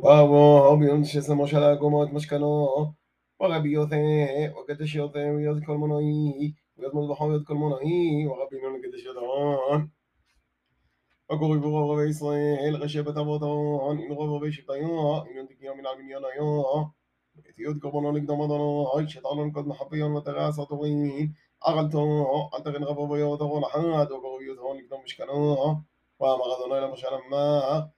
Vamos, Omion, se moshala, como es moscano. ורבי יותם, וקדש יותם, ויוז כל מונעי, ויוז מלבחו ויוז כל מונעי, ורבי ינון וקדש ידעון. וקוראים ברוב רבי ישראל, ראשי בת אבות ההון, עם רוב רבי שבטיו, עם יונתיקיו מן על מניין היו. ותהיות קורבנו נקדום אדוני, שתרלון קוד מחפיון ותרע עשר תורים, ערלתו, אל תרן רבו ויור תרון אחת, וקוראים יוזהון נקדום משכנו. ואמר אדוני למשה למלך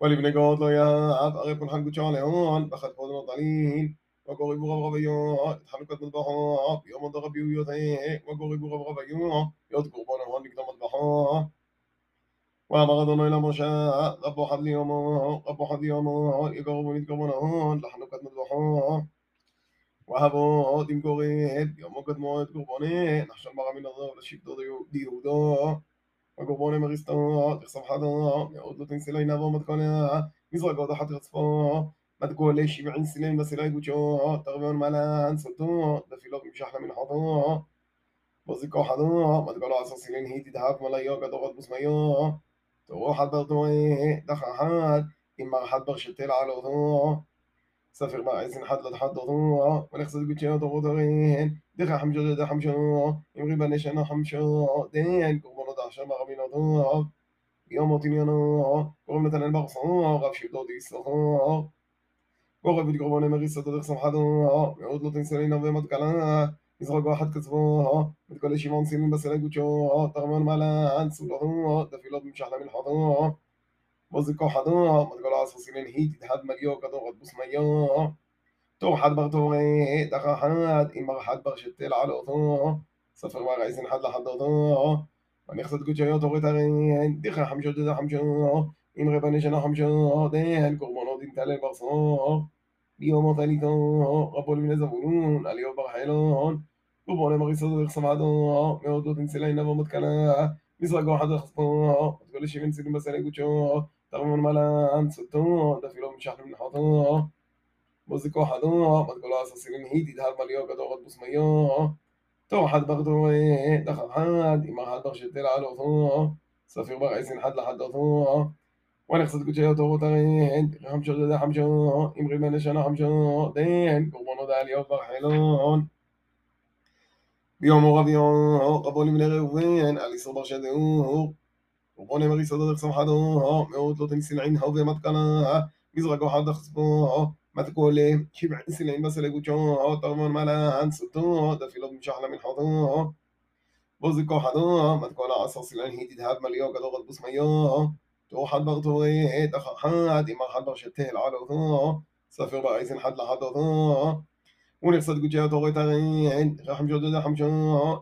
والبنقود له يا أب أغيب الحق بشالعون بخد فوز الضليل وقرب غبغبيون اتحركت مذبحا يوم ضربي ويوزيك وقرب غبغبيون يذكر بنا هون نقدر مذبحا ومغضنا إلى مشى غبوا حد يوم غبوا حد يوم يقربون يتقربون هون لحنكت وهبو وهبوا دمكوريت يوم قد موت قربانين نحشر بغا من الضرب لشيب ديودا וגוריבו רב רביו, יות קורבן ההון לקדום מטבחו. ואמר אדוני למשה, רבו חד ליומו, רבו חד ליומו, יגורבו נתקרבון ההון, לחנוכת מטבחו. ואהבו דמקורי, יומו קדמו את קורבני, נחשב ברע מן הרב לשבטו דיהודו. וגורבון אמריסטו, תחסם חדו, מאוד לא תנסילי נבו מתכוניה, מזרקו תחת רצפו, מדגו לי שבעין סילין בסילי גוצ'ו, תרביון מלן, סלטו, דפילו במשח למנחתו, בוזיקו חדו, מדגו לו עשר סילין היא תדהב מליו גדורות בוסמיו, תורו חד ברטוי, דח אחד, עם מרחת ברשתל על אותו, ספר בעזן חד לדחת אותו, ונכסת גוצ'ו תורו תורין, דחה חמשו דחה חמשו, אמרי בנשנה חמשו, דן קורבנות עכשיו רבי נדוב, יום מות עניינו, קוראים נתנאל בר סור, רב שבטו דיסלחו, קורא ותקרבו נמריסתו דרך סמכתו, מאוד לא תנסה לינב ומתקלה, יזרקו אחת קצבו, ותקולי שמעון סילים בסלי גוצ'ו, תרמן מלן, סולתו, תפילות במשח למלחתו, בוזיקו חדו, מתקולו עשר סילין היא תדהד מליו כדור עד בוסמיו, תור חד בר תורי, דחה חד, אם בר חד בר שתל על אותו, ספר בר עזן חד לחד אותו, ונכסת קודשי אוטוריטרי, דיחה חמשו דזה חמשו, אם רבני שנה חמשו, דן קורבנות אינטלה ברסור, ביומו תליתו, רבו לבני זבולון, עליו בר חיילון, קורבני מריסות דרך סבדו, מאודות אינצלין לבוא מתקנה, מזרגו חד וחספו, ותגולי שבעים צילים בסלי קודשו, תרמון מלן, צוטו, דפילו משח למנחותו, מוזיקו חדו, מתגולו עשר סילים היא, תדהר מליו גדורות בוסמיו, תור חד בר תורי, דחר חד, אמר חד בר שתל על אותו, ספיר בר עשין חד לחד אותו, ונכסת קודשי תורו תרין, חמשו דדה חמשו, אמרי בן לשנה חמשו, דן, קורבנו דעליות בר חילון. ביום רביו, רבו לבני ראובן, על איסור בר שדאור, קורבן אמר יסודו דרך סמחתו, מאות לא תנסין עין הווה מתקלה, מזרקו חד דחספו, מתקולה, שבעין סילין בסלי גוצ'ו, תרמון מלן, סוטו, דפילות משח למנחתו, בוזיקו חדו, מתקולה עשר סילין היא תדהב מליו גדור עד בוסמיו, תור חד בר תורי, דחר חד, אמר חד בר שתל על אותו, ספר בר עיסן חד לחד אותו, ונכסת גוצ'י תורי תרין, חמשו דודה חמשו,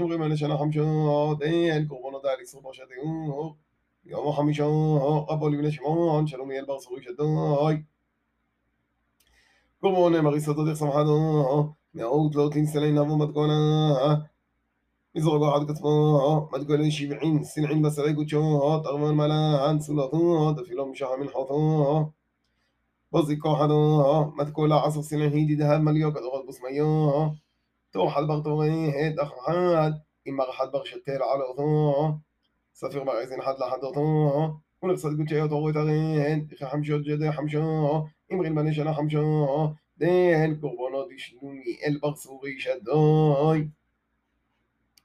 אמרי מלא שנה חמשו, דן קורבנו דל איסור בר שתיאור, יום חמישו, רבו לבני שמעון, שלומיאל בר סורי שדוי, Como Neymar, isso tudo samhado, نعود لو تنسى لنا ما تكون يزرق واحد كتبون ما تقولون شبعين سنعين بس عليك وتشون تغمان ملان سلطون تفيلون مشاح من حطون بزي كوحد ما تقول عصر سنع هيدي دهب مليو كتغط بسميون توحد بغطوغي هيد أخو حد إما غحد بغشتير على أطون سفير بغيزين حد لحد أطون ونقصد قلت يا طوغي تغين إخي حمشو جدي حمشو אמרין בני שנה חמשו, דן קורבנות ישנוני אל בר סורי שדוי.